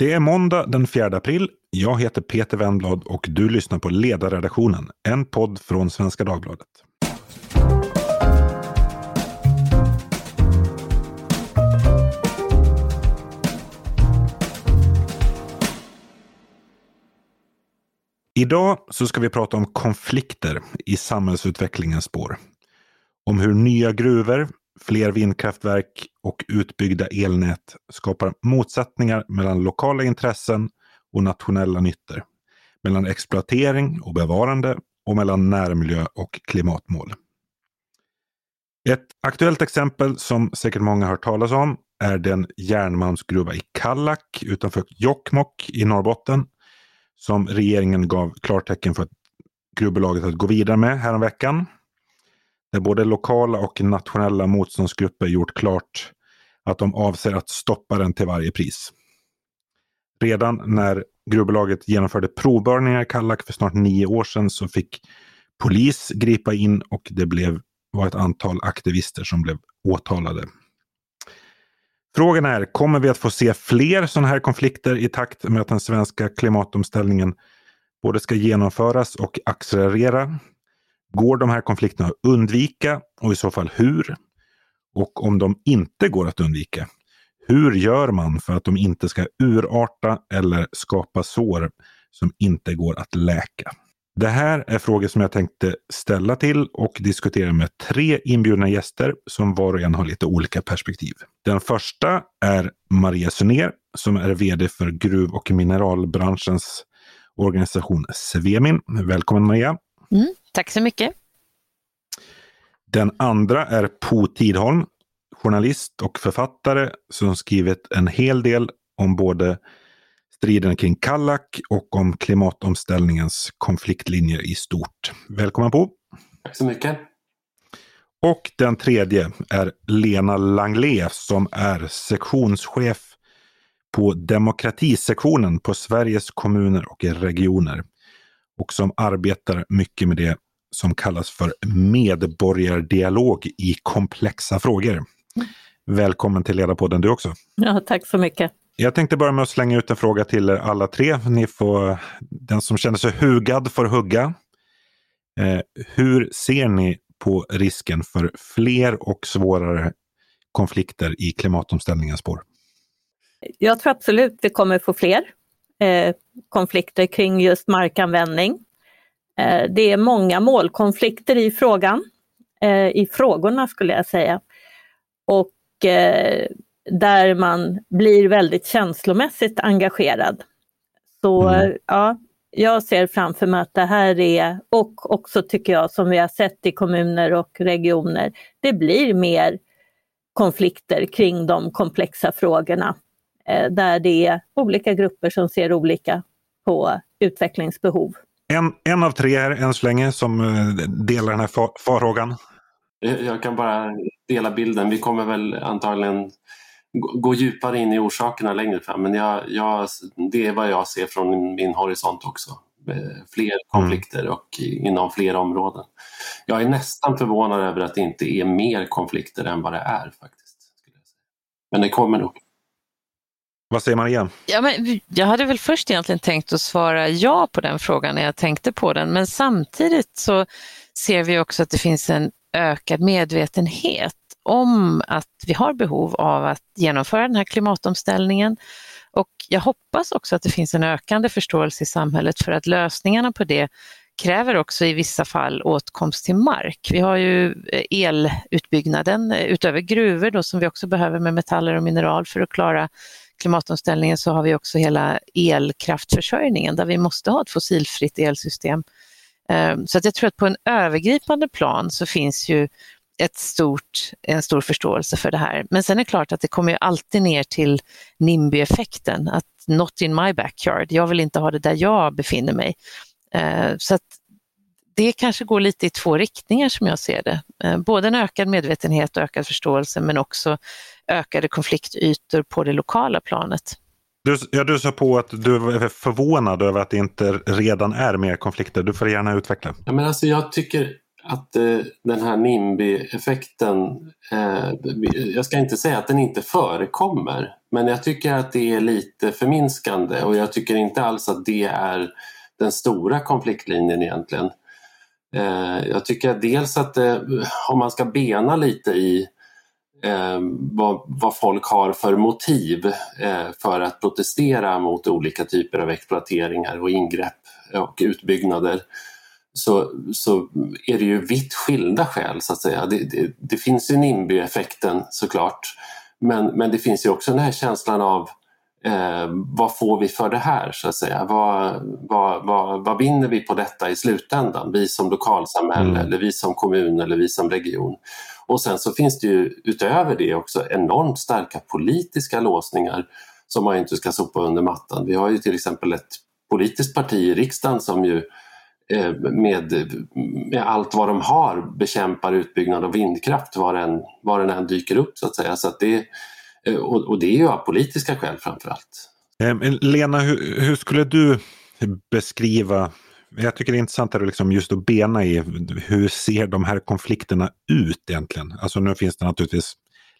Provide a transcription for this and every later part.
Det är måndag den 4 april. Jag heter Peter Wennblad och du lyssnar på Ledarredaktionen, en podd från Svenska Dagbladet. Idag så ska vi prata om konflikter i samhällsutvecklingens spår. Om hur nya gruvor, fler vindkraftverk och utbyggda elnät skapar motsättningar mellan lokala intressen och nationella nyttor. Mellan exploatering och bevarande och mellan närmiljö och klimatmål. Ett aktuellt exempel som säkert många har hört talas om är den järnmalmsgruva i Kallak utanför Jokkmokk i Norrbotten som regeringen gav klartecken för gruvbolaget att gå vidare med häromveckan. Där både lokala och nationella motståndsgrupper gjort klart att de avser att stoppa den till varje pris. Redan när gruvbolaget genomförde provborrningar i Kallak för snart nio år sedan så fick polis gripa in och det blev, var ett antal aktivister som blev åtalade. Frågan är, kommer vi att få se fler sådana här konflikter i takt med att den svenska klimatomställningen både ska genomföras och accelerera? Går de här konflikterna att undvika och i så fall hur? Och om de inte går att undvika, hur gör man för att de inte ska urarta eller skapa sår som inte går att läka? Det här är frågor som jag tänkte ställa till och diskutera med tre inbjudna gäster som var och en har lite olika perspektiv. Den första är Maria Suner som är VD för gruv och mineralbranschens organisation Svemin. Välkommen Maria! Mm, tack så mycket! Den andra är Po Tidholm, journalist och författare som skrivit en hel del om både striden kring Kallak och om klimatomställningens konfliktlinjer i stort. Välkommen på! Tack så mycket! Och den tredje är Lena Langlé som är sektionschef på demokratisektionen på Sveriges kommuner och regioner. Och som arbetar mycket med det som kallas för medborgardialog i komplexa frågor. Mm. Välkommen till Ledarpodden du också. Ja, tack så mycket. Jag tänkte börja med att slänga ut en fråga till er alla tre. Ni får, den som känner sig hugad får hugga. Eh, hur ser ni på risken för fler och svårare konflikter i klimatomställningens spår? Jag tror absolut vi kommer få fler eh, konflikter kring just markanvändning. Eh, det är många målkonflikter i frågan, eh, i frågorna skulle jag säga. Och där man blir väldigt känslomässigt engagerad. Så mm. ja, jag ser framför mig att det här är, och också tycker jag som vi har sett i kommuner och regioner, det blir mer konflikter kring de komplexa frågorna. Eh, där det är olika grupper som ser olika på utvecklingsbehov. En, en av tre här än så länge som eh, delar den här far, farhågan. Jag kan bara dela bilden. Vi kommer väl antagligen gå djupare in i orsakerna längre fram. Men jag, jag, det är vad jag ser från min horisont också. Fler mm. konflikter och inom fler områden. Jag är nästan förvånad över att det inte är mer konflikter än vad det är faktiskt. Men det kommer nog. Vad säger Maria? Ja, men jag hade väl först egentligen tänkt att svara ja på den frågan när jag tänkte på den, men samtidigt så ser vi också att det finns en ökad medvetenhet om att vi har behov av att genomföra den här klimatomställningen. Och jag hoppas också att det finns en ökande förståelse i samhället för att lösningarna på det kräver också i vissa fall åtkomst till mark. Vi har ju eh, elutbyggnaden eh, utöver gruvor då, som vi också behöver med metaller och mineral för att klara klimatomställningen så har vi också hela elkraftförsörjningen där vi måste ha ett fossilfritt elsystem. Ehm, så att jag tror att på en övergripande plan så finns ju ett stort, en stor förståelse för det här. Men sen är det klart att det kommer ju alltid ner till NIMBY-effekten, att not in my backyard, jag vill inte ha det där jag befinner mig. Ehm, så att det kanske går lite i två riktningar som jag ser det. Ehm, både en ökad medvetenhet och ökad förståelse men också ökade konfliktytor på det lokala planet. Du, ja, du sa på att du är förvånad över att det inte redan är mer konflikter. Du får gärna utveckla. Ja, men alltså jag tycker att eh, den här NIMBY-effekten, eh, jag ska inte säga att den inte förekommer, men jag tycker att det är lite förminskande och jag tycker inte alls att det är den stora konfliktlinjen egentligen. Eh, jag tycker dels att eh, om man ska bena lite i eh, vad, vad, folk har för motiv eh, för att protestera mot olika typer av exploateringar och ingrepp och utbyggnader så, så är det ju vitt skilda skäl så att säga. Det, det, det finns ju NIMBY-effekten såklart men, men det finns ju också den här känslan av eh, vad får vi för det här så att säga? Vad, vad, vad, vad vinner vi på detta i slutändan? Vi som lokalsamhälle mm. eller vi som kommun eller vi som region. Och sen så finns det ju utöver det också enormt starka politiska låsningar som man inte ska sopa under mattan. Vi har ju till exempel ett politiskt parti i riksdagen som ju Eh, med, med, allt vad de har bekämpar utbyggnad av vindkraft var den, var den än dyker upp så att säga. Så att det, Eh, och, och, det är ju av politiska skäl framförallt. Ehm, Lena, hur, hur, skulle du beskriva jag tycker det är intressant att liksom just att bena i hur ser de här konflikterna ut egentligen? Alltså nu finns det naturligtvis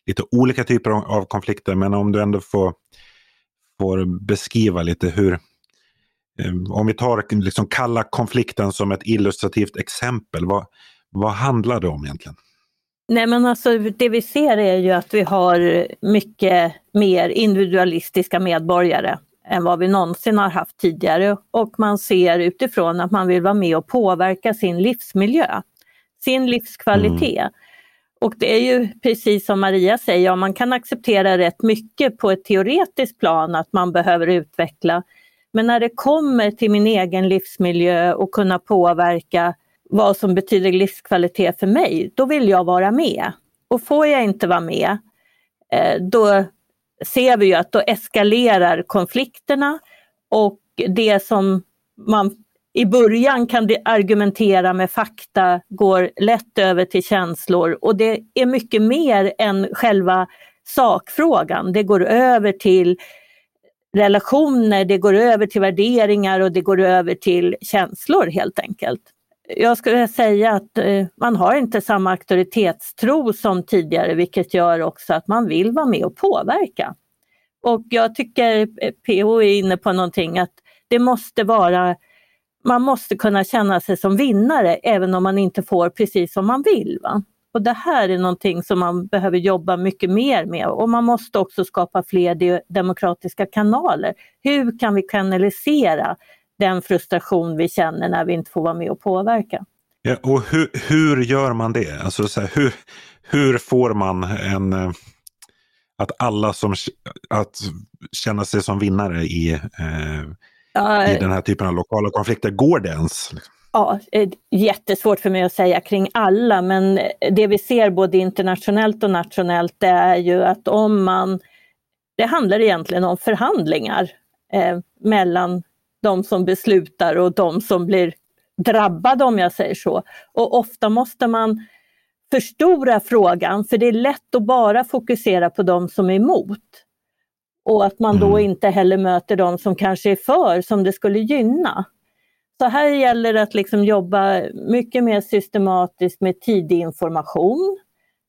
lite olika typer av konflikter men om du ändå får, får beskriva lite hur, ehm, om vi tar liksom kalla konflikten som ett illustrativt exempel, vad, vad handlar det om egentligen? Nej men alltså det vi ser är ju att vi har mycket mer individualistiska medborgare än vad vi någonsin har haft tidigare och man ser utifrån att man vill vara med och påverka sin livsmiljö, sin livskvalitet. Mm. Och det är ju precis som Maria säger, ja, man kan acceptera rätt mycket på ett teoretiskt plan att man behöver utveckla men när det kommer till min egen livsmiljö och kunna påverka vad som betyder livskvalitet för mig, då vill jag vara med. Och får jag inte vara med, eh, då ser vi ju att då eskalerar konflikterna och det som man i början kan argumentera med fakta går lätt över till känslor och det är mycket mer än själva sakfrågan. Det går över till relationer, det går över till värderingar och det går över till känslor helt enkelt. Jag skulle säga att eh, man har inte samma auktoritetstro som tidigare vilket gör också att man vill vara med och påverka. Och jag tycker eh, PO är inne på någonting att det måste vara man måste kunna känna sig som vinnare även om man inte får precis som man vill. Va? Och det här är någonting som man behöver jobba mycket mer med och man måste också skapa fler demokratiska kanaler. Hur kan vi kanalisera den frustration vi känner när vi inte får vara med och påverka? Ja, och hur, hur gör man det? Alltså så här, hur, hur får man en eh, att alla som att känna sig som vinnare i, eh, ja, i den här typen av lokala konflikter, går det ens? Ja, eh, jättesvårt för mig att säga kring alla, men det vi ser både internationellt och nationellt det är ju att om man... Det handlar egentligen om förhandlingar eh, mellan de som beslutar och de som blir drabbade om jag säger så. Och ofta måste man förstora frågan för det är lätt att bara fokusera på de som är emot. Och att man då mm. inte heller möter de som kanske är för, som det skulle gynna. Så här gäller det att liksom jobba mycket mer systematiskt med tidig information,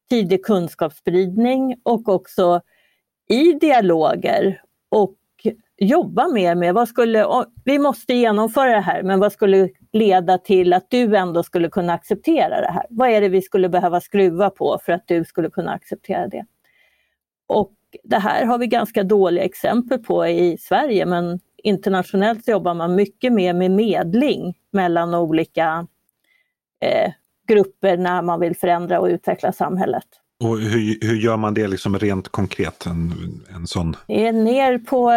tidig kunskapsspridning och också i dialoger och jobba mer med vad skulle, vi måste genomföra det här, men vad skulle leda till att du ändå skulle kunna acceptera det här? Vad är det vi skulle behöva skruva på för att du skulle kunna acceptera det? Och det här har vi ganska dåliga exempel på i Sverige, men internationellt jobbar man mycket mer med medling mellan olika eh, grupper när man vill förändra och utveckla samhället. Och hur, hur gör man det liksom rent konkret? En, en sån? Det är ner på,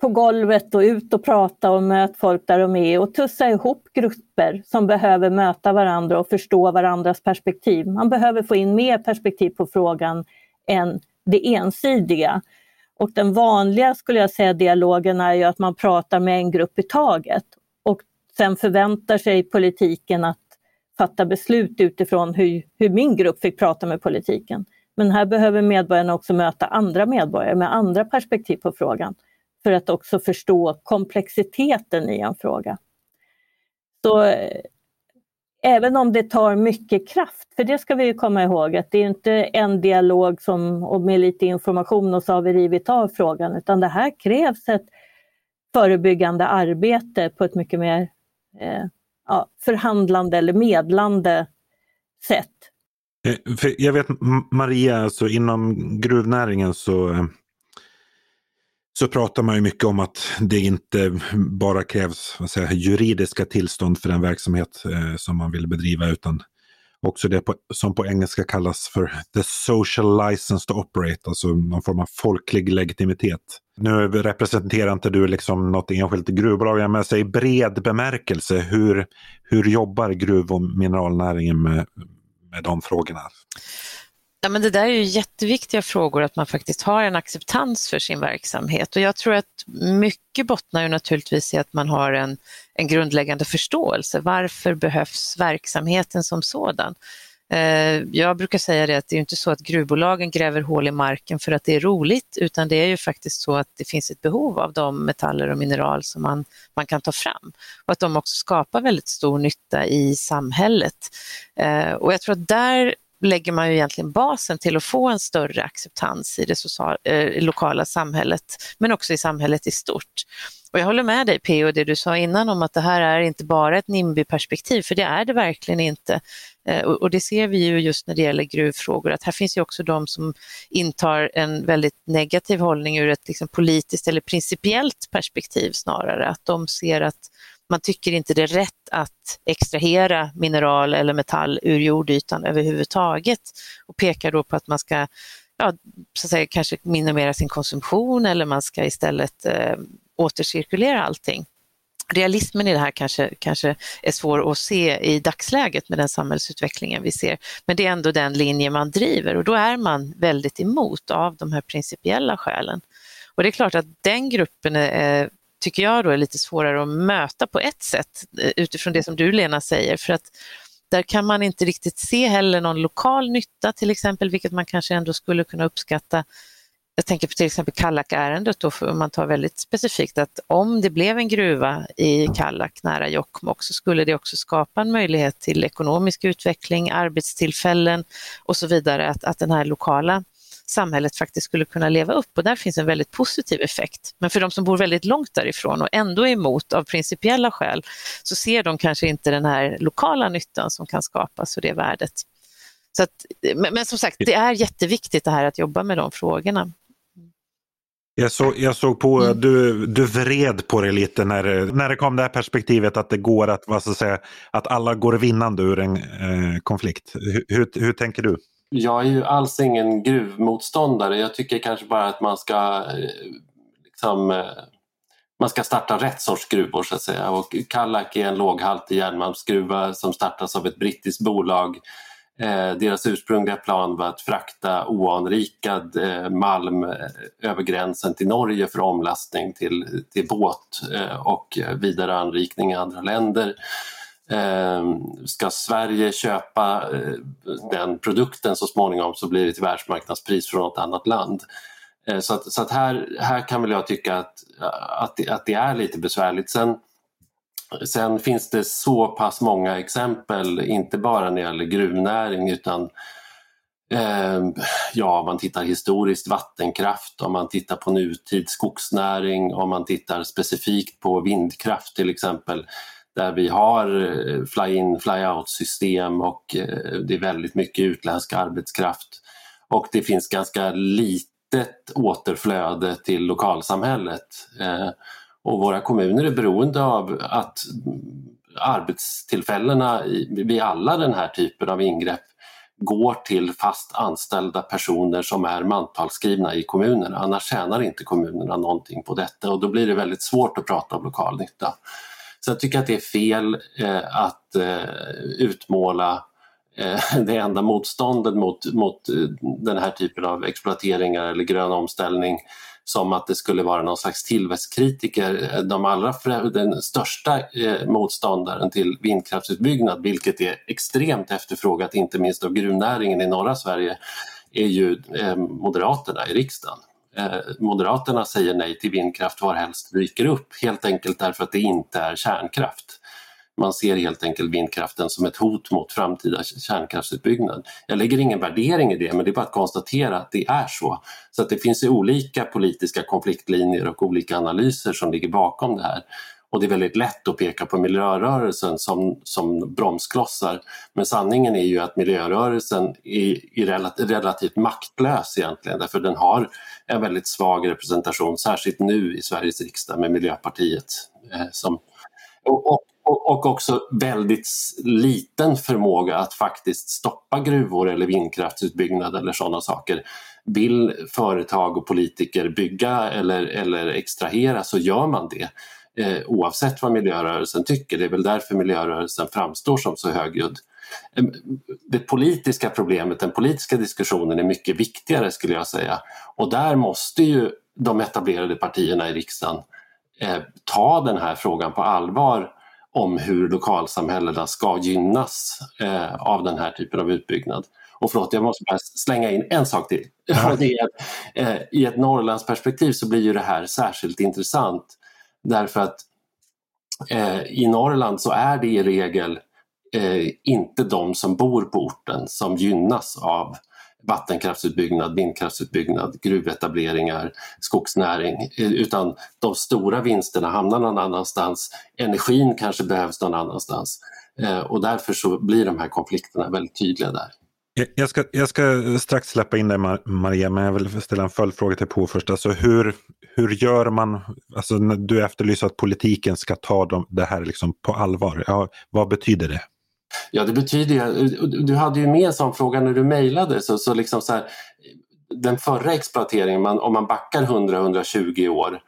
på golvet och ut och prata och möt folk där de är och tussa ihop grupper som behöver möta varandra och förstå varandras perspektiv. Man behöver få in mer perspektiv på frågan än det ensidiga. Och den vanliga skulle jag säga dialogen är ju att man pratar med en grupp i taget och sen förväntar sig politiken att fatta beslut utifrån hur, hur min grupp fick prata med politiken. Men här behöver medborgarna också möta andra medborgare med andra perspektiv på frågan för att också förstå komplexiteten i en fråga. Så eh, även om det tar mycket kraft, för det ska vi komma ihåg att det är inte en dialog som, och med lite information och så har vi rivit av frågan, utan det här krävs ett förebyggande arbete på ett mycket mer eh, ja, förhandlande eller medlande sätt. Eh, för jag vet Maria, alltså inom gruvnäringen så eh, så pratar man ju mycket om att det inte bara krävs vad säger, juridiska tillstånd för den verksamhet eh, som man vill bedriva utan också det på, som på engelska kallas för the social license to operate, alltså någon form av folklig legitimitet. Nu representerar inte du liksom något enskilt gruvbolag, men i bred bemärkelse, hur, hur jobbar gruv och mineralnäringen med, med de frågorna? Ja, men det där är ju jätteviktiga frågor, att man faktiskt har en acceptans för sin verksamhet. Och jag tror att mycket bottnar ju naturligtvis i att man har en, en grundläggande förståelse. Varför behövs verksamheten som sådan? Eh, jag brukar säga det att det är inte så att gruvbolagen gräver hål i marken för att det är roligt, utan det är ju faktiskt så att det finns ett behov av de metaller och mineral som man, man kan ta fram och att de också skapar väldigt stor nytta i samhället. Eh, och jag tror att där lägger man ju egentligen basen till att få en större acceptans i det social, eh, lokala samhället, men också i samhället i stort. Och jag håller med dig P.O. det du sa innan om att det här är inte bara ett NIMBY-perspektiv, för det är det verkligen inte. Eh, och det ser vi ju just när det gäller gruvfrågor, att här finns ju också de som intar en väldigt negativ hållning ur ett liksom politiskt eller principiellt perspektiv snarare, att de ser att man tycker inte det är rätt att extrahera mineral eller metall ur jordytan överhuvudtaget och pekar då på att man ska ja, så att säga, kanske minimera sin konsumtion eller man ska istället eh, återcirkulera allting. Realismen i det här kanske, kanske är svår att se i dagsläget med den samhällsutvecklingen vi ser, men det är ändå den linje man driver och då är man väldigt emot av de här principiella skälen. Och det är klart att den gruppen är eh, tycker jag då är lite svårare att möta på ett sätt eh, utifrån det som du Lena säger för att där kan man inte riktigt se heller någon lokal nytta till exempel, vilket man kanske ändå skulle kunna uppskatta. Jag tänker på till exempel Kallak-ärendet då, om man tar väldigt specifikt att om det blev en gruva i Kallak nära Jokkmokk så skulle det också skapa en möjlighet till ekonomisk utveckling, arbetstillfällen och så vidare, att, att den här lokala samhället faktiskt skulle kunna leva upp och där finns en väldigt positiv effekt. Men för de som bor väldigt långt därifrån och ändå är emot av principiella skäl så ser de kanske inte den här lokala nyttan som kan skapas och det värdet. Så att, men, men som sagt, det är jätteviktigt det här att jobba med de frågorna. Jag, så, jag såg på, mm. du, du vred på det lite när, när det kom det här perspektivet att det går att, vad ska säga, att alla går vinnande ur en eh, konflikt. Hur, hur, hur tänker du? Jag är ju alls ingen gruvmotståndare. Jag tycker kanske bara att man ska eh, liksom, eh, man ska starta rätt sorts gruvor så att säga. Och Kallak är en låghaltig järnmalmsgruva som startas av ett brittiskt bolag. Eh, deras ursprungliga plan var att frakta oanrikad eh, malm eh, över gränsen till Norge för omlastning till, till båt eh, och vidare anrikning i andra länder. Ehm, ska Sverige köpa eh, den produkten så småningom så blir det till världsmarknadspris från något annat land. Eh, så att, så att här, här kan väl jag tycka att, att, det, att det är lite besvärligt. Sen, sen finns det så pass många exempel, inte bara när det gäller gruvnäring utan ehm, ja, om man tittar historiskt vattenkraft, om man tittar på nutid skogsnäring, om man tittar specifikt på vindkraft till exempel där vi har eh, fly-in, fly-out system och eh, det är väldigt mycket utländsk arbetskraft. Och det finns ganska litet återflöde till lokalsamhället. Eh, och våra kommuner är beroende av att arbetstillfällena vid alla den här typen av ingrepp går till fast anställda personer som är mantalsskrivna i kommunerna. Annars tjänar inte kommunerna någonting på detta och då blir det väldigt svårt att prata om lokal nytta. Så jag tycker att det är fel eh, att eh, utmåla eh, det enda motståndet mot, mot eh, den här typen av exploateringar eller grön omställning som att det skulle vara någon slags tillväxtkritiker. De allra, den största eh, motståndaren till vindkraftsutbyggnad, vilket är extremt efterfrågat inte minst av gruvnäringen i norra Sverige, är ju eh, Moderaterna i riksdagen. Eh, Moderaterna säger nej till vindkraft varhelst det dyker upp helt enkelt därför att det inte är kärnkraft. Man ser helt enkelt vindkraften som ett hot mot framtida kärnkraftsutbyggnad. Jag lägger ingen värdering i det, men det är bara att konstatera att det är så. Så att det finns ju olika politiska konfliktlinjer och olika analyser som ligger bakom det här. Och det är väldigt lätt att peka på miljörörelsen som, som bromsklossar. Men sanningen är ju att miljörörelsen är, är relativt, relativt maktlös egentligen därför den har en väldigt svag representation, särskilt nu i Sveriges riksdag med Miljöpartiet. Eh, som, och, och, och också väldigt liten förmåga att faktiskt stoppa gruvor eller vindkraftsutbyggnad eller sådana saker. Vill företag och politiker bygga eller, eller extrahera så gör man det eh, oavsett vad miljörörelsen tycker. Det är väl därför miljörörelsen framstår som så högljudd. Det politiska problemet, den politiska diskussionen är mycket viktigare skulle jag säga. Och där måste ju de etablerade partierna i riksdagen eh, ta den här frågan på allvar om hur lokalsamhällena ska gynnas eh, av den här typen av utbyggnad. Och förlåt, jag måste bara slänga in en sak till. Ja. eh, I ett Norrlandsperspektiv så blir ju det här särskilt intressant Därför att eh, i Norrland så är det i regel eh, inte de som bor på orten som gynnas av vattenkraftsutbyggnad, vindkraftsutbyggnad, gruvetableringar, skogsnäring eh, utan de stora vinsterna hamnar någon annanstans. Energin kanske behövs någon annanstans eh, och därför så blir de här konflikterna väldigt tydliga där. Jag ska, jag ska strax släppa in dig Maria, men jag vill ställa en följdfråga till på först. Alltså hur, hur gör man, alltså du efterlyser att politiken ska ta dem, det här liksom på allvar. Ja, vad betyder det? Ja, det betyder ju, du hade ju med en sån fråga när du mejlade, så, så liksom så här, den förra exploateringen, man, om man backar 100-120 år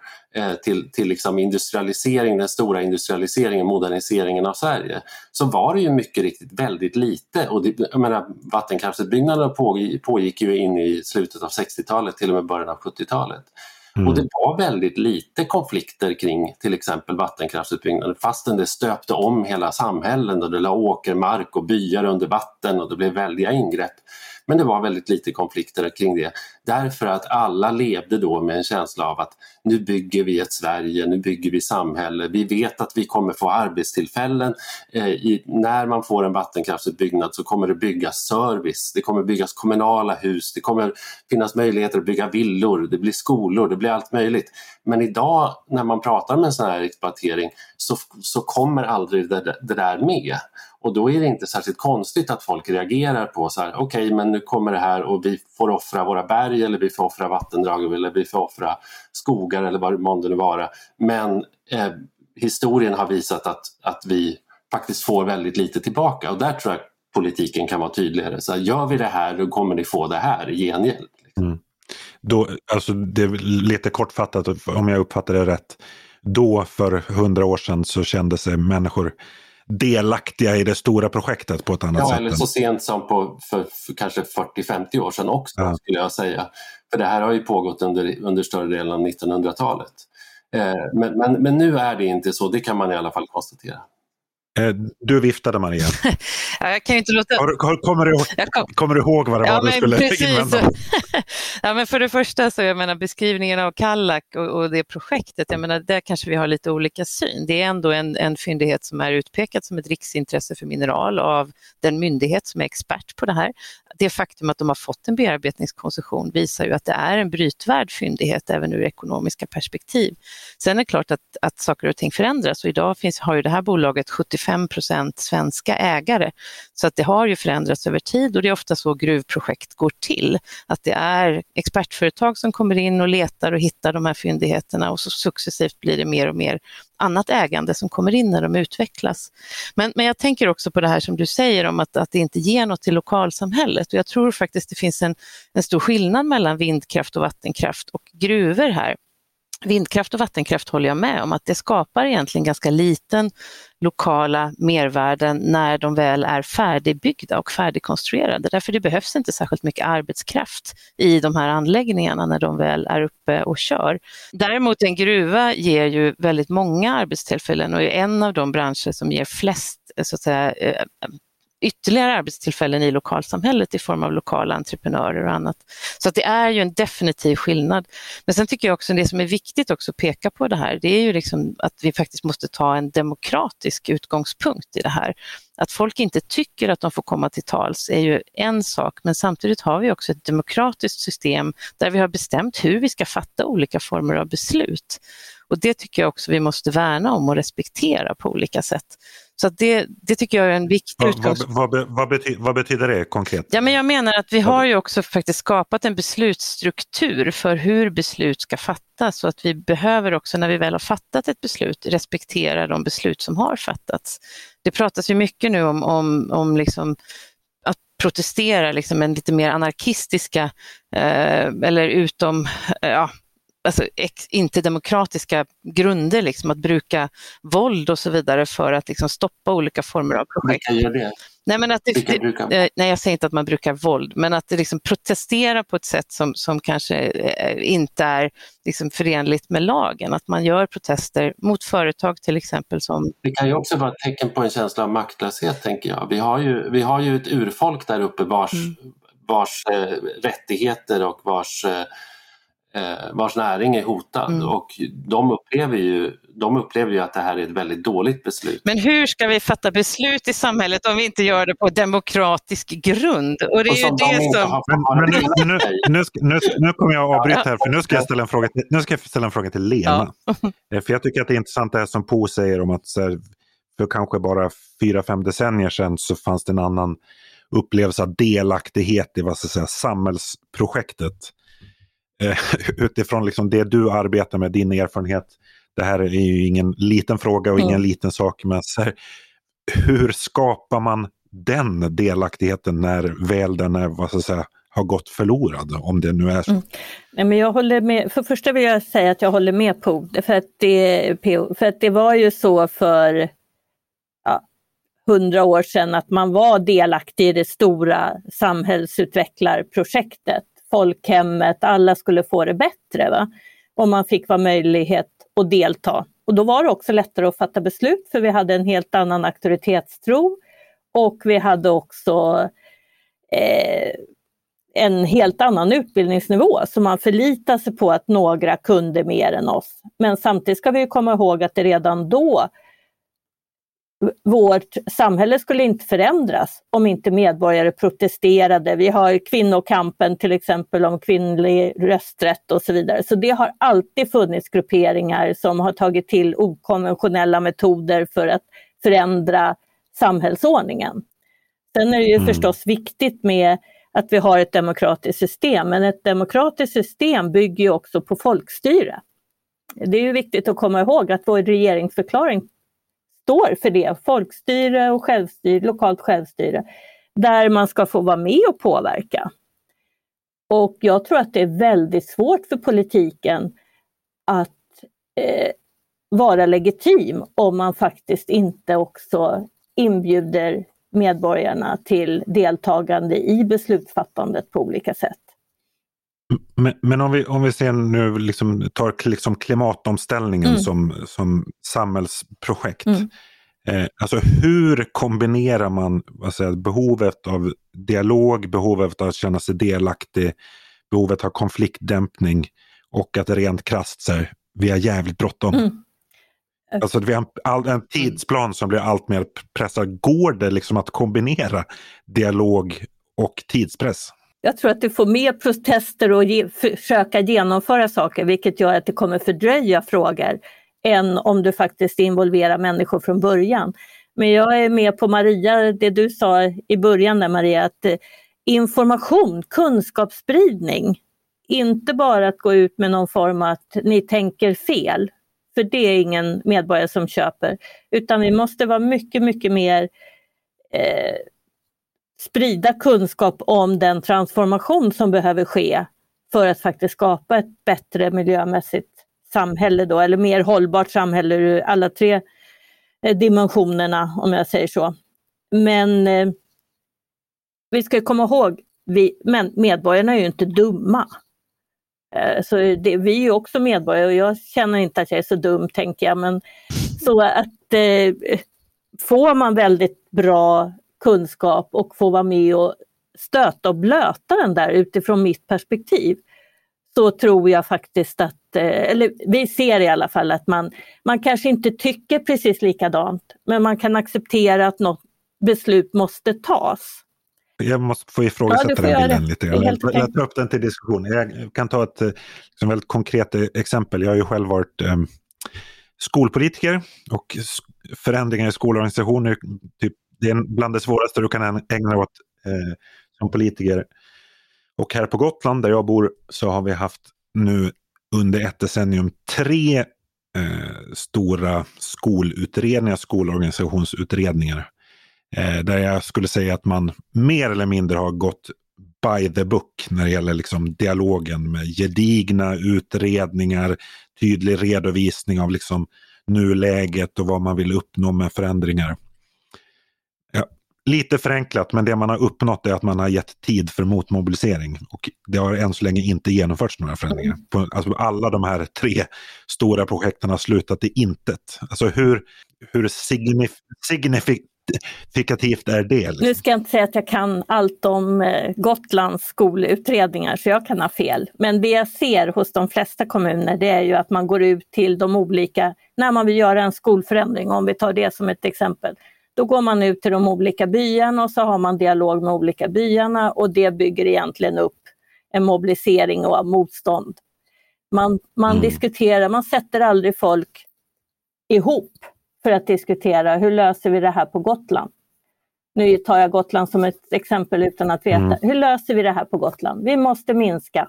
till, till liksom industrialisering, den stora industrialiseringen, moderniseringen av Sverige, så var det ju mycket riktigt väldigt lite. Och det, jag menar, vattenkraftsutbyggnaden pågick, pågick ju in i slutet av 60-talet, till och med början av 70-talet. Mm. Och det var väldigt lite konflikter kring till exempel vattenkraftsutbyggnaden fastän det stöpte om hela samhällen och det la åkermark och byar under vatten och det blev väldiga ingrepp. Men det var väldigt lite konflikter kring det därför att alla levde då med en känsla av att nu bygger vi ett Sverige, nu bygger vi samhälle, vi vet att vi kommer få arbetstillfällen. Eh, i, när man får en vattenkraftsutbyggnad så kommer det byggas service, det kommer byggas kommunala hus, det kommer finnas möjligheter att bygga villor, det blir skolor, det blir allt möjligt. Men idag när man pratar om en sån här exploatering så, så kommer aldrig det, det där med. Och då är det inte särskilt konstigt att folk reagerar på så här, okej okay, men nu kommer det här och vi får offra våra berg eller vi får offra vattendrag eller vi får offra skogar eller vad det månde nu vara. Men eh, historien har visat att, att vi faktiskt får väldigt lite tillbaka och där tror jag politiken kan vara tydligare. Så här, gör vi det här då kommer ni få det här i gengäld. Mm. Då, alltså det är lite kortfattat om jag uppfattar det rätt. Då för hundra år sedan så kände sig människor delaktiga i det stora projektet på ett annat ja, sätt. Ja, eller så sent som på, för, för kanske 40-50 år sedan också ja. skulle jag säga. För det här har ju pågått under, under större delen av 1900-talet. Eh, men, men, men nu är det inte så, det kan man i alla fall konstatera. Eh, du viftade Maria. ja, jag kan inte låta... kommer, du, kom... kommer du ihåg vad det ja, var du skulle precis. invända? ja, men för det första så jag menar beskrivningen av Kallak och, och, det projektet, jag menar där kanske vi har lite olika syn. Det är ändå en, en fyndighet som är utpekad som ett riksintresse för mineral av den myndighet som är expert på det här. Det faktum att de har fått en bearbetningskoncession visar ju att det är en brytvärd fyndighet även ur ekonomiska perspektiv. Sen är det klart att, att saker och ting förändras och idag finns, har ju det här bolaget 75 svenska ägare. Så att det har ju förändrats över tid och det är ofta så gruvprojekt går till. Att det är expertföretag som kommer in och letar och hittar de här fyndigheterna och så successivt blir det mer och mer annat ägande som kommer in när de utvecklas. Men, men jag tänker också på det här som du säger om att, att det inte ger något till lokalsamhället och jag tror faktiskt det finns en, en stor skillnad mellan vindkraft och vattenkraft och gruvor här. Vindkraft och vattenkraft håller jag med om att det skapar egentligen ganska liten lokala mervärden när de väl är färdigbyggda och färdigkonstruerade. Därför det behövs inte särskilt mycket arbetskraft i de här anläggningarna när de väl är uppe och kör. Däremot en gruva ger ju väldigt många arbetstillfällen och är en av de branscher som ger flest så att säga, eh, ytterligare arbetstillfällen i lokalsamhället i form av lokala entreprenörer och annat. Så att det är ju en definitiv skillnad. Men sen tycker jag också det som är viktigt också att peka på det här, det är ju liksom att vi faktiskt måste ta en demokratisk utgångspunkt i det här. Att folk inte tycker att de får komma till tals är ju en sak, men samtidigt har vi också ett demokratiskt system där vi har bestämt hur vi ska fatta olika former av beslut. Och det tycker jag också vi måste värna om och respektera på olika sätt. Så det, det tycker jag är en viktig utgångspunkt. Vad, vad, vad, betyder, vad, betyder, det konkret? Ja, men jag menar att vi har ju också faktiskt skapat en beslutsstruktur för hur beslut ska fattas och att vi behöver också när vi väl har fattat ett beslut respektera de beslut som har fattats. Det pratas ju mycket nu om, om, om liksom att protestera, liksom en lite mer anarkistiska eh, eller utom, eh, ja, alltså, inte demokratiska grunder, liksom, att bruka våld och så vidare för att liksom, stoppa olika former av projekt. Nej, men att det, det, nej, jag säger inte att man brukar våld, men att det liksom protestera på ett sätt som, som kanske eh, inte är liksom förenligt med lagen. Att man gör protester mot företag till exempel. Som... Det kan ju också vara ett tecken på en känsla av maktlöshet, tänker jag. Vi har ju, vi har ju ett urfolk där uppe vars, mm. vars eh, rättigheter och vars eh, eh, vars näring är hotad mm. och de upplever, ju, de upplever ju att det här är ett väldigt dåligt beslut. Men hur ska vi fatta beslut i samhället om vi inte gör det på demokratisk grund? Och det är ju det som... Men, nu, nu, nu, nu kommer jag att avbryta här för nu ska jag ställa en fråga till, nu ska jag ställa en fråga till Lena. Ja. Eh, för jag tycker att det är intressant det här som Po säger om att här, för kanske bara fyra, fem decennier sedan så fanns det en annan upplevelse av delaktighet i vad ska säga, samhällsprojektet. Eh, utifrån liksom det du arbetar med, din erfarenhet. Det här är ju ingen liten fråga och ingen mm. liten sak, men här, hur skapar man den delaktigheten när väl den är, vad ska jag säga, har gått förlorad, om det nu är så. Mm. Nej, men jag håller med. För första vill jag säga att jag håller med på för att det, för att det var ju så för hundra år sedan att man var delaktig i det stora samhällsutvecklarprojektet folkhemmet, alla skulle få det bättre. Va? Om man fick vara möjlighet att delta. Och då var det också lättare att fatta beslut för vi hade en helt annan auktoritetstro och vi hade också eh, en helt annan utbildningsnivå så man förlitar sig på att några kunde mer än oss. Men samtidigt ska vi komma ihåg att det redan då vårt samhälle skulle inte förändras om inte medborgare protesterade. Vi har kvinnokampen till exempel om kvinnlig rösträtt och så vidare. Så det har alltid funnits grupperingar som har tagit till okonventionella metoder för att förändra samhällsordningen. Sen är det ju mm. förstås viktigt med att vi har ett demokratiskt system, men ett demokratiskt system bygger ju också på folkstyre. Det är ju viktigt att komma ihåg att vår regeringsförklaring står för det, folkstyre och självstyre, lokalt självstyre, där man ska få vara med och påverka. Och jag tror att det är väldigt svårt för politiken att eh, vara legitim om man faktiskt inte också inbjuder medborgarna till deltagande i beslutsfattandet på olika sätt. Men, men, om, vi, om vi ser nu, liksom, tar liksom klimatomställningen mm. som, som samhällsprojekt. Mm. Eh, alltså hur kombinerar man säga, behovet av dialog, behovet av att känna sig delaktig, behovet av konfliktdämpning och att rent krasst så här, vi har jävligt bråttom. Mm. Alltså vi har en, en tidsplan som blir allt mer pressad. Går det liksom att kombinera dialog och tidspress? Jag tror att du får mer protester och ge, försöka genomföra saker, vilket gör att det kommer fördröja frågor, än om du faktiskt involverar människor från början. Men jag är med på Maria, det du sa i början där Maria, att eh, information, kunskapsspridning, inte bara att gå ut med någon form av att ni tänker fel, för det är ingen medborgare som köper, utan vi måste vara mycket, mycket mer eh, sprida kunskap om den transformation som behöver ske för att faktiskt skapa ett bättre miljömässigt samhälle då, eller mer hållbart samhälle ur alla tre eh, dimensionerna om jag säger så. Men eh, vi ska komma ihåg, vi, men medborgarna är ju inte dumma. Eh, så det, vi är ju också medborgare och jag känner inte att jag är så dum tänker jag. Men så att eh, får man väldigt bra kunskap och få vara med och stöta och blöta den där utifrån mitt perspektiv så tror jag faktiskt att, eh, eller vi ser i alla fall att man, man kanske inte tycker precis likadant, men man kan acceptera att något beslut måste tas. Jag måste få ifrågasätta ja, den bilden lite grann. Jag, jag tar upp den till diskussion. Jag kan ta ett liksom väldigt konkret exempel. Jag har ju själv varit um, skolpolitiker och förändringar i skolorganisationer, typ, det är bland det svåraste du kan ägna dig åt eh, som politiker. Och här på Gotland där jag bor så har vi haft nu under ett decennium tre eh, stora skolutredningar, skolorganisationsutredningar. Eh, där jag skulle säga att man mer eller mindre har gått by the book när det gäller liksom dialogen med gedigna utredningar, tydlig redovisning av liksom nuläget och vad man vill uppnå med förändringar. Lite förenklat, men det man har uppnått är att man har gett tid för motmobilisering. Och det har än så länge inte genomförts några förändringar. På, alltså alla de här tre stora projekten har slutat i intet. Alltså hur, hur signif signifik signifikativt är det? Liksom? Nu ska jag inte säga att jag kan allt om eh, Gotlands skolutredningar, så jag kan ha fel. Men det jag ser hos de flesta kommuner, det är ju att man går ut till de olika, när man vill göra en skolförändring, om vi tar det som ett exempel, då går man ut till de olika byarna och så har man dialog med olika byarna och det bygger egentligen upp en mobilisering och motstånd. Man, man mm. diskuterar, man sätter aldrig folk ihop för att diskutera hur löser vi det här på Gotland. Nu tar jag Gotland som ett exempel utan att veta. Mm. Hur löser vi det här på Gotland? Vi måste minska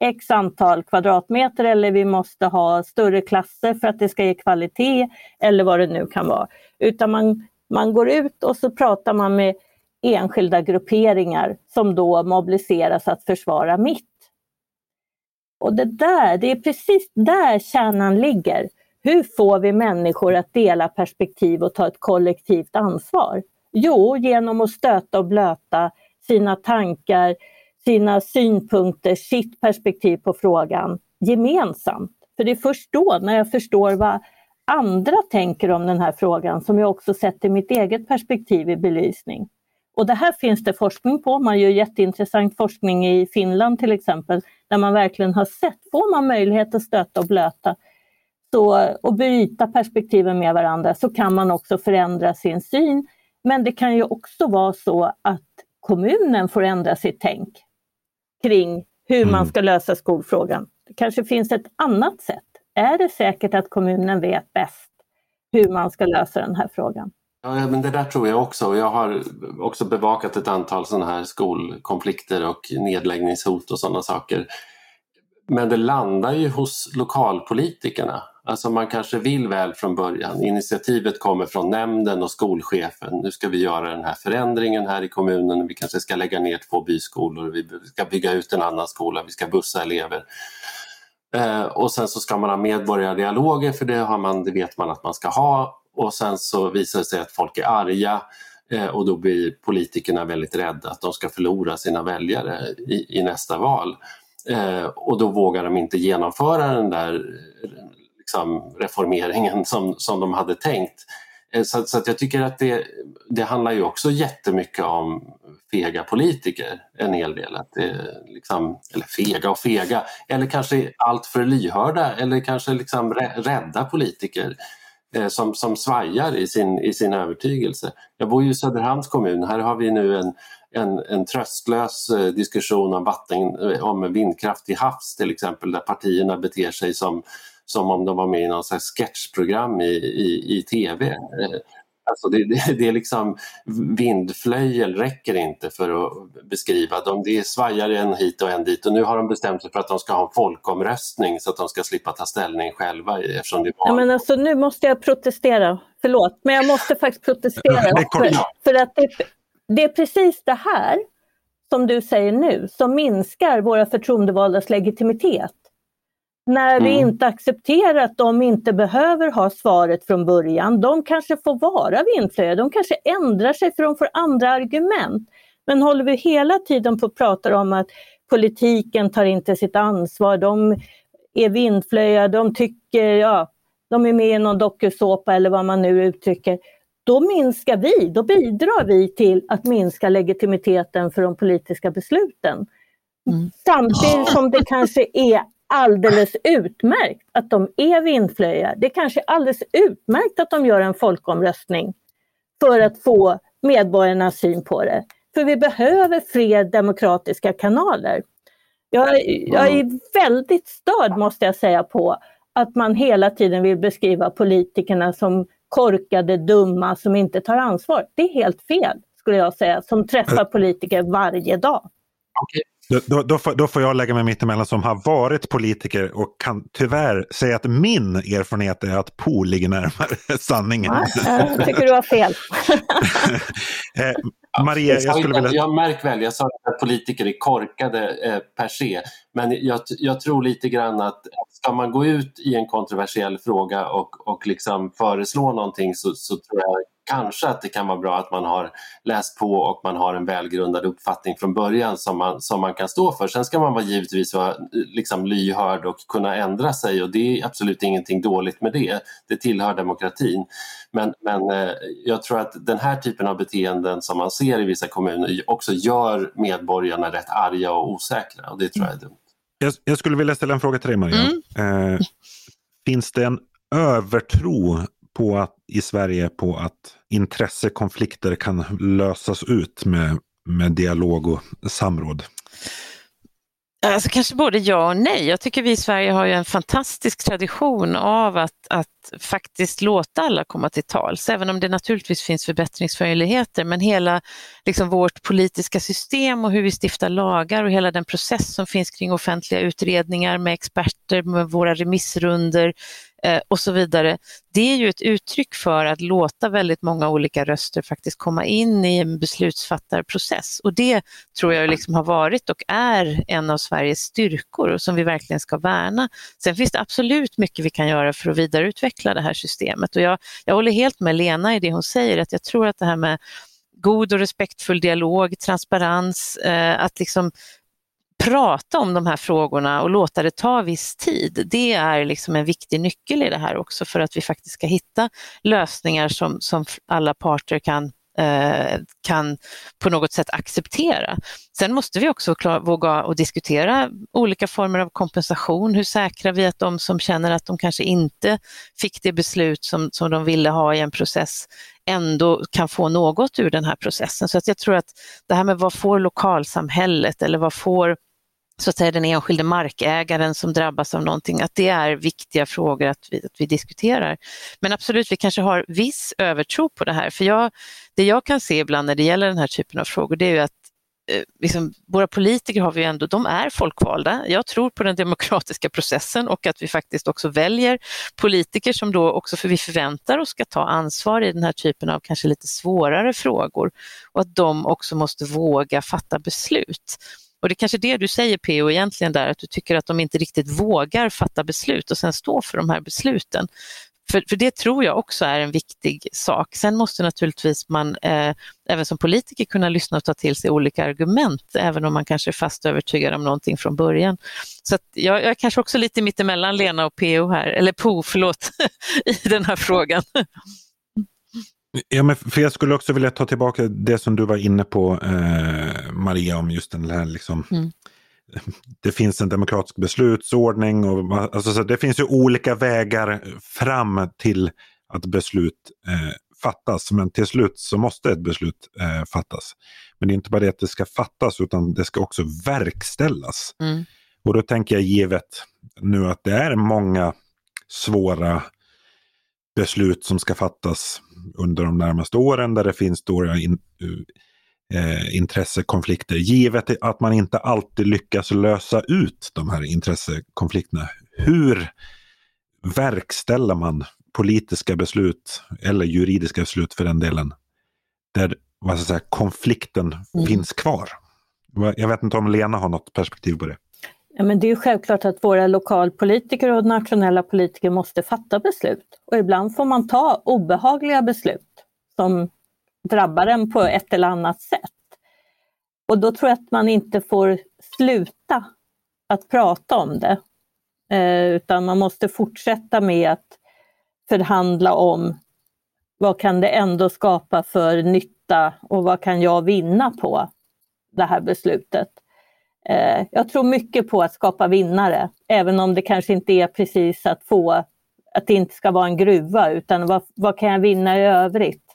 x antal kvadratmeter eller vi måste ha större klasser för att det ska ge kvalitet eller vad det nu kan vara. Utan man, man går ut och så pratar man med enskilda grupperingar som då mobiliseras att försvara mitt. Och det där, det är precis där kärnan ligger. Hur får vi människor att dela perspektiv och ta ett kollektivt ansvar? Jo, genom att stöta och blöta sina tankar, sina synpunkter, sitt perspektiv på frågan gemensamt. För det är först då, när jag förstår vad andra tänker om den här frågan, som jag också sätter mitt eget perspektiv i belysning. Och det här finns det forskning på. Man gör jätteintressant forskning i Finland till exempel, där man verkligen har sett, får man möjlighet att stöta och blöta så, och bryta perspektiven med varandra så kan man också förändra sin syn. Men det kan ju också vara så att kommunen får ändra sitt tänk kring hur mm. man ska lösa skolfrågan. Det kanske finns ett annat sätt. Är det säkert att kommunen vet bäst hur man ska lösa den här frågan? Ja, men det där tror jag också. Jag har också bevakat ett antal sådana här skolkonflikter och nedläggningshot och sådana saker. Men det landar ju hos lokalpolitikerna. Alltså man kanske vill väl från början. Initiativet kommer från nämnden och skolchefen. Nu ska vi göra den här förändringen här i kommunen. Vi kanske ska lägga ner två byskolor, vi ska bygga ut en annan skola, vi ska bussa elever. Eh, och sen så ska man ha medborgardialoger för det, har man, det vet man att man ska ha. Och sen så visar det sig att folk är arga eh, och då blir politikerna väldigt rädda att de ska förlora sina väljare i, i nästa val. Eh, och då vågar de inte genomföra den där liksom, reformeringen som, som de hade tänkt. Eh, så, så att jag tycker att det, det handlar ju också jättemycket om fega politiker, en hel del. Att det, liksom, eller fega och fega, eller kanske allt för lyhörda eller kanske liksom rädda politiker eh, som, som svajar i sin, i sin övertygelse. Jag bor ju i Söderhamns kommun, här har vi nu en, en, en tröstlös eh, diskussion om, vatten, eh, om vindkraft till havs till exempel, där partierna beter sig som som om de var med i någon slags sketchprogram i, i, i tv. Eh, alltså det, det, det, är liksom, vindflöjel räcker inte för att beskriva dem. Det är svajar en hit och en dit och nu har de bestämt sig för att de ska ha en folkomröstning så att de ska slippa ta ställning själva eftersom det var... Ja, men alltså, nu måste jag protestera, förlåt, men jag måste faktiskt protestera. för, för att det, det är precis det här som du säger nu som minskar våra förtroendevaldas legitimitet när vi mm. inte accepterar att de inte behöver ha svaret från början. De kanske får vara vindflöjare, de kanske ändrar sig för de får andra argument. Men håller vi hela tiden på att prata om att politiken tar inte sitt ansvar, de är vindflöjare, de tycker, ja, de är med i någon dokusåpa eller vad man nu uttrycker. då minskar vi, då bidrar vi till att minska legitimiteten för de politiska besluten. Mm. Samtidigt som det kanske är alldeles utmärkt att de är vindflöjor. Det kanske är alldeles utmärkt att de gör en folkomröstning för att få medborgarnas syn på det. För vi behöver fler demokratiska kanaler. Jag, jag är väldigt störd måste jag säga på att man hela tiden vill beskriva politikerna som korkade, dumma, som inte tar ansvar. Det är helt fel, skulle jag säga, som träffar politiker varje dag. Okay. Då, då, får, då, får, jag lägga mig mittemellan som har varit politiker och kan tyvärr säga att min erfarenhet är att Po ligger närmare sanningen. Ja, jag tycker du har fel. eh, Maria, jag, skulle vilja... Jag märk väl, jag sa att politiker är korkade eh, per se, men jag, jag, tror lite grann att ska man gå ut i en kontroversiell fråga och, och liksom föreslå någonting så, så tror jag kanske att det kan vara bra att man har läst på och man har en välgrundad uppfattning från början som man, som man kan stå för. Sen ska man vara givetvis vara liksom lyhörd och kunna ändra sig och det är absolut ingenting dåligt med det. Det tillhör demokratin. Men, men eh, jag tror att den här typen av beteenden som man ser i vissa kommuner också gör medborgarna rätt arga och osäkra och det tror jag är dumt. Jag, jag skulle vilja ställa en fråga till dig Maria. Mm. Eh, finns det en övertro på att, i Sverige på att intressekonflikter kan lösas ut med, med dialog och samråd? Alltså kanske både ja och nej. Jag tycker vi i Sverige har ju en fantastisk tradition av att, att faktiskt låta alla komma till tals, även om det naturligtvis finns förbättringsmöjligheter. Men hela liksom, vårt politiska system och hur vi stiftar lagar och hela den process som finns kring offentliga utredningar med experter, med våra remissrunder, Eh, och så vidare. Det är ju ett uttryck för att låta väldigt många olika röster faktiskt komma in i en beslutsfattarprocess och det tror jag liksom har varit och är en av Sveriges styrkor och som vi verkligen ska värna. Sen finns det absolut mycket vi kan göra för att vidareutveckla det här systemet och jag, jag håller helt med Lena i det hon säger att jag tror att det här med god och respektfull dialog, transparens, eh, att liksom prata om de här frågorna och låta det ta viss tid, det är liksom en viktig nyckel i det här också för att vi faktiskt ska hitta lösningar som, som alla parter kan eh, kan på något sätt acceptera. Sen måste vi också klar, våga och diskutera olika former av kompensation. Hur säkrar vi att de som känner att de kanske inte fick det beslut som, som de ville ha i en process ändå kan få något ur den här processen. Så att jag tror att det här med vad får lokalsamhället eller vad får så att säga den enskilde markägaren som drabbas av någonting, att det är viktiga frågor att vi, att vi diskuterar. Men absolut, vi kanske har viss övertro på det här, för jag, det jag kan se ibland när det gäller den här typen av frågor, det är ju att eh, Liksom, våra politiker har vi ändå, de är folkvalda. Jag tror på den demokratiska processen och att vi faktiskt också väljer politiker som då också, för vi förväntar oss ska ta ansvar i den här typen av kanske lite svårare frågor och att de också måste våga fatta beslut. Och det är kanske det du säger PO egentligen där, att du tycker att de inte riktigt vågar fatta beslut och sen stå för de här besluten. För, för det tror jag också är en viktig sak. Sen måste naturligtvis man eh, även som politiker kunna lyssna och ta till sig olika argument, även om man kanske är fast övertygad om någonting från början. Så jag, jag är kanske också lite mittemellan Lena och PO här, eller PO, förlåt, i den här frågan. Ja, men för jag skulle också vilja ta tillbaka det som du var inne på, eh, Maria, om just den här liksom, mm. Det finns en demokratisk beslutsordning och alltså, så det finns ju olika vägar fram till att beslut eh, fattas. Men till slut så måste ett beslut eh, fattas. Men det är inte bara det att det ska fattas utan det ska också verkställas. Mm. Och då tänker jag givet nu att det är många svåra beslut som ska fattas under de närmaste åren där det finns stora in, eh, intressekonflikter. Givet att man inte alltid lyckas lösa ut de här intressekonflikterna. Hur verkställer man politiska beslut eller juridiska beslut för den delen där vad ska jag säga, konflikten mm. finns kvar? Jag vet inte om Lena har något perspektiv på det. Ja, men det är självklart att våra lokalpolitiker och nationella politiker måste fatta beslut. Och ibland får man ta obehagliga beslut som drabbar en på ett eller annat sätt. Och då tror jag att man inte får sluta att prata om det. Eh, utan man måste fortsätta med att förhandla om vad kan det ändå skapa för nytta och vad kan jag vinna på det här beslutet? Eh, jag tror mycket på att skapa vinnare, även om det kanske inte är precis att få att det inte ska vara en gruva, utan vad, vad kan jag vinna i övrigt?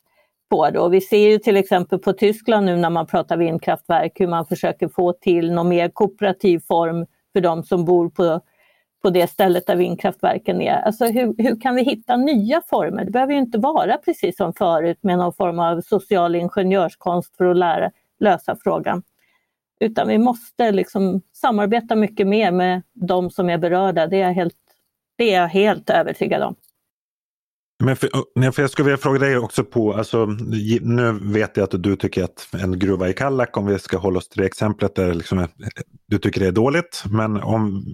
på då? Vi ser ju till exempel på Tyskland nu när man pratar vindkraftverk hur man försöker få till någon mer kooperativ form för de som bor på, på det stället där vindkraftverken är. Alltså hur, hur kan vi hitta nya former? Det behöver ju inte vara precis som förut med någon form av social ingenjörskonst för att lära, lösa frågan. Utan vi måste liksom samarbeta mycket mer med de som är berörda. Det är jag helt, det är jag helt övertygad om. Men för, för jag skulle vilja fråga dig också på, alltså, nu vet jag att du tycker att en gruva i Kallak, om vi ska hålla oss till det exemplet, där liksom, du tycker det är dåligt. Men om,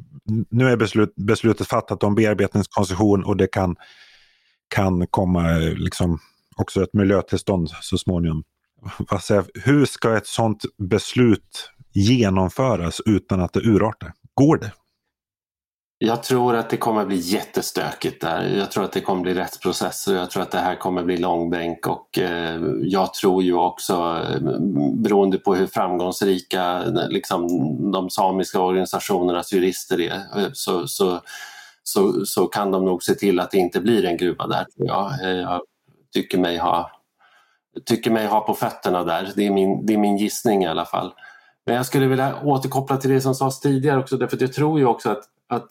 nu är beslut, beslutet fattat om bearbetningskoncession och det kan, kan komma liksom, också ett miljötillstånd så småningom. Hur ska ett sådant beslut genomföras utan att det urartar? Går det? Jag tror att det kommer bli jättestökigt där. Jag tror att det kommer bli rättsprocesser jag tror att det här kommer bli långbänk och eh, jag tror ju också, eh, beroende på hur framgångsrika eh, liksom, de samiska organisationernas jurister är, eh, så, så, så, så, kan de nog se till att det inte blir en gruva där. Jag, jag tycker, mig ha, tycker mig ha på fötterna där. Det är, min, det är min gissning i alla fall. Men jag skulle vilja återkoppla till det som sades tidigare också, därför att jag tror ju också att, att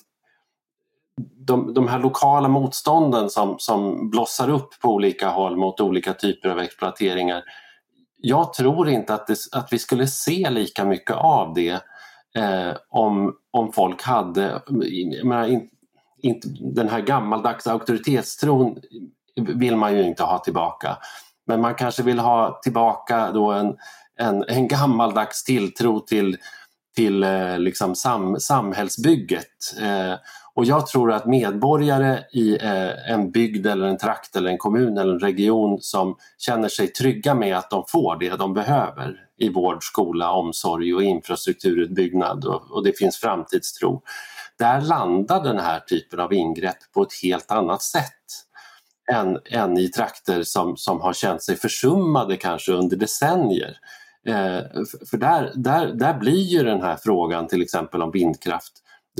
de, de här lokala motstånden som, som blossar upp på olika håll mot olika typer av exploateringar. Jag tror inte att, det, att vi skulle se lika mycket av det eh, om, om folk hade, menar, in, in, den här gammaldags auktoritetstron vill man ju inte ha tillbaka. Men man kanske vill ha tillbaka då en, en, en gammaldags tilltro till, till eh, liksom sam, samhällsbygget. Eh, och jag tror att medborgare i eh, en bygd eller en trakt eller en kommun eller en region som känner sig trygga med att de får det de behöver i vård, skola, omsorg och infrastrukturutbyggnad och, och det finns framtidstro. Där landar den här typen av ingrepp på ett helt annat sätt än, än i trakter som, som har känt sig försummade kanske under decennier. Eh, för där, där, där blir ju den här frågan till exempel om vindkraft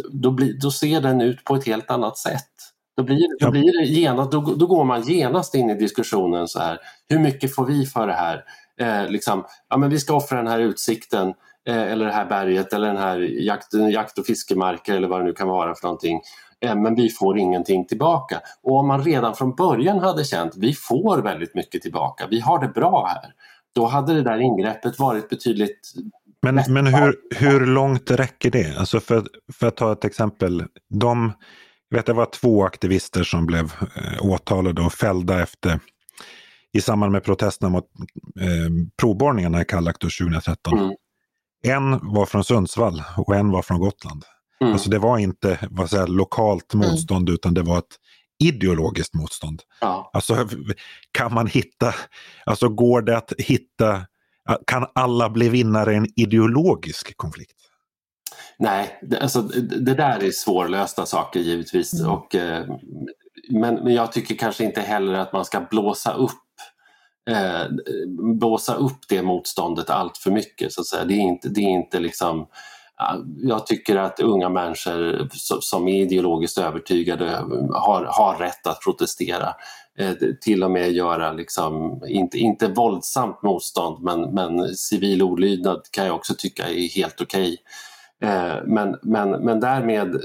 då, blir, då ser den ut på ett helt annat sätt. Då, blir, då, blir det genast, då, då går man genast in i diskussionen så här, hur mycket får vi för det här? Eh, liksom, ja, men vi ska offra den här utsikten eh, eller det här berget eller den här jakt, jakt och fiskemarker eller vad det nu kan vara för någonting. Eh, men vi får ingenting tillbaka. Och om man redan från början hade känt vi får väldigt mycket tillbaka, vi har det bra här. Då hade det där ingreppet varit betydligt men, men hur, hur långt räcker det? Alltså för, för att ta ett exempel. De, vet det var två aktivister som blev eh, åtalade och fällda efter i samband med protesterna mot eh, provborrningarna i Kallak 2013. Mm. En var från Sundsvall och en var från Gotland. Mm. Alltså det var inte vad säger, lokalt mm. motstånd mm. utan det var ett ideologiskt motstånd. Ja. Alltså kan man hitta, alltså går det att hitta kan alla bli vinnare i en ideologisk konflikt? Nej, det, alltså, det där är svårlösta saker givetvis. Mm. Och, eh, men, men jag tycker kanske inte heller att man ska blåsa upp eh, blåsa upp det motståndet allt för mycket. Så att säga. Det, är inte, det är inte liksom jag tycker att unga människor som är ideologiskt övertygade har, har rätt att protestera. Eh, till och med göra, liksom, inte, inte våldsamt motstånd men, men civil olydnad kan jag också tycka är helt okej. Okay. Eh, men, men, men därmed,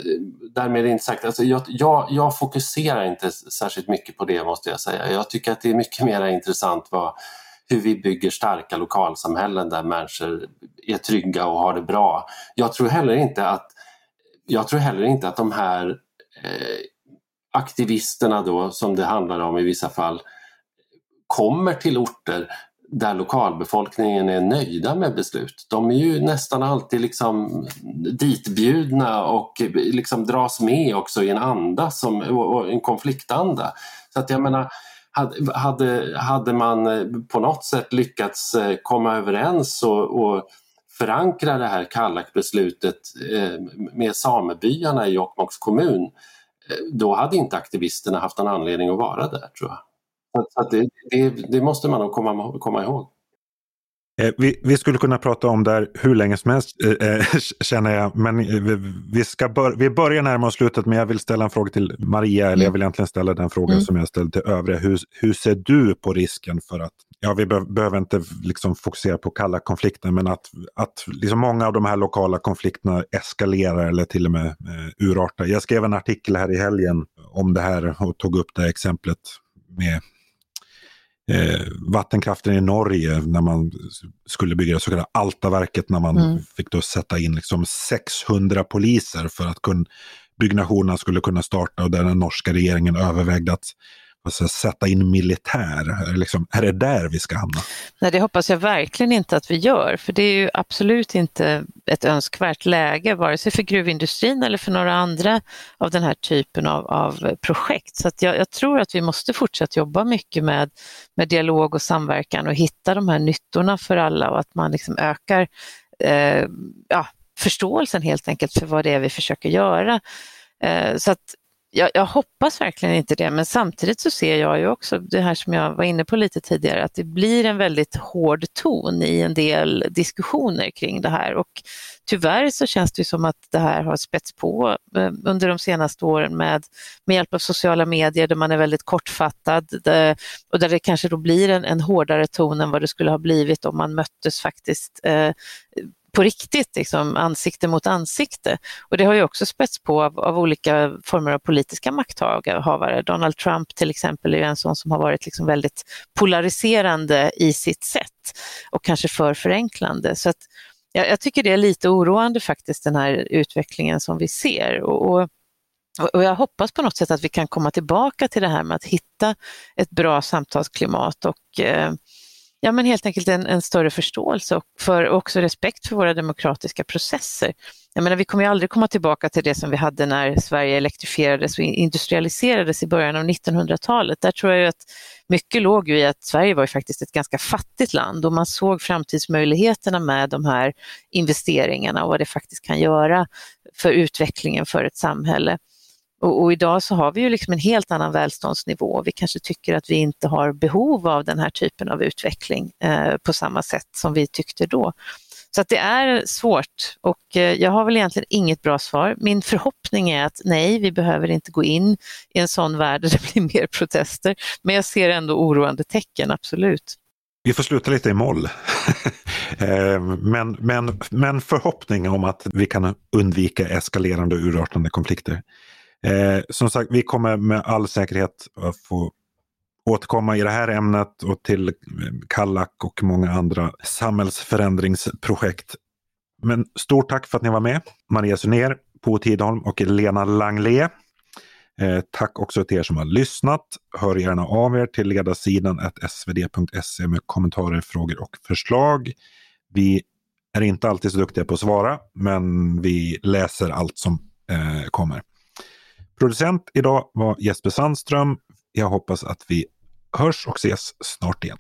därmed inte sagt, alltså jag, jag, jag, fokuserar inte särskilt mycket på det måste jag säga. Jag tycker att det är mycket mer intressant vad, hur vi bygger starka lokalsamhällen där människor är trygga och har det bra. Jag tror heller inte att, jag tror heller inte att de här eh, aktivisterna då, som det handlar om i vissa fall, kommer till orter där lokalbefolkningen är nöjda med beslut. De är ju nästan alltid liksom ditbjudna och liksom dras med också i en anda, som, och en konfliktanda. Så att jag menar, hade, hade man eh, på något sätt lyckats eh, komma överens och, och förankra det här Kallakbeslutet eh, med samebyarna i Jokkmokks kommun eh, då hade inte aktivisterna haft en anledning att vara där tror jag. Så, så det, det, det, måste man nog komma, komma ihåg. Eh, vi, vi, skulle kunna prata om det här hur länge som helst eh, eh känner jag. Men vi, vi, ska bör, vi börjar närma oss slutet men jag vill ställa en fråga till Maria. Eller jag mm. vill egentligen ställa den frågan mm. som jag ställde till övriga. Hur, hur ser du på risken för att, ja vi be, behöver inte liksom fokusera på kalla konflikter men att, att liksom många av de här lokala konflikterna eskalerar eller till och med eh, urartar. Jag skrev en artikel här i helgen om det här och tog upp det exemplet med eh, vattenkraften i Norge när man skulle bygga det så kallade Altaverket när man mm. fick då sätta in liksom 600 poliser för att kun, byggnationen skulle kunna starta och där den norska regeringen övervägde att alltså, sätta in militär? Liksom, är det där vi ska hamna? Nej, det hoppas jag verkligen inte att vi gör, för det är ju absolut inte ett önskvärt läge, vare sig för gruvindustrin eller för några andra av den här typen av, av projekt. Så jag, jag, tror att vi måste fortsätta jobba mycket med, med dialog och samverkan och hitta de här nyttorna för alla och att man liksom ökar eh, ja, förståelsen helt enkelt för vad det är vi försöker göra. Eh, så att jag, jag, hoppas verkligen inte det, men samtidigt så ser jag ju också det här som jag var inne på lite tidigare, att det blir en väldigt hård ton i en del diskussioner kring det här. Och tyvärr så känns det som att det här har spets på eh, under de senaste åren med, med hjälp av sociala medier där man är väldigt kortfattad och där det kanske då blir en, en hårdare ton än vad det skulle ha blivit om man möttes faktiskt eh, på riktigt, liksom, ansikte mot ansikte. Och det har ju också spets på av, av olika former av politiska makthavare. Donald Trump till exempel är en sån som har varit liksom väldigt polariserande i sitt sätt och kanske för förenklande. Så att, jag, jag tycker det är lite oroande faktiskt den här utvecklingen som vi ser. och, och och jag hoppas på något sätt att vi kan komma tillbaka till det här med att hitta ett bra samtalsklimat och eh, ja, men helt enkelt en, en, större förståelse och för också respekt för våra demokratiska processer. Jag menar, vi kommer ju aldrig komma tillbaka till det som vi hade när Sverige elektrifierades och industrialiserades i början av 1900-talet. Där tror jag att mycket låg i att Sverige var ju faktiskt ett ganska fattigt land och man såg framtidsmöjligheterna med de här investeringarna och vad det faktiskt kan göra för utvecklingen för ett samhälle. Och, och, idag så har vi ju liksom en helt annan välståndsnivå. Vi kanske tycker att vi inte har behov av den här typen av utveckling eh, på samma sätt som vi tyckte då. Så att det är svårt och eh, jag har väl egentligen inget bra svar. Min förhoppning är att nej, vi behöver inte gå in i en sån värld där det blir mer protester. Men jag ser ändå oroande tecken, absolut. Vi får sluta lite i moll. Eh, men, men, men förhoppning om att vi kan undvika eskalerande och urartande konflikter. Eh, som sagt, vi kommer med all säkerhet att få återkomma i det här ämnet och till Kallak och många andra samhällsförändringsprojekt. Men stort tack för att ni var med. Maria Sunér, Po Tidholm och Lena Langlé. Eh, tack också till er som har lyssnat. Hör gärna av er till ledarsidan svd.se med kommentarer, frågor och förslag. Vi är inte alltid så duktiga på att svara, men vi läser allt som eh, kommer. Producent idag var Jesper Sandström. Jag hoppas att vi hörs och ses snart igen.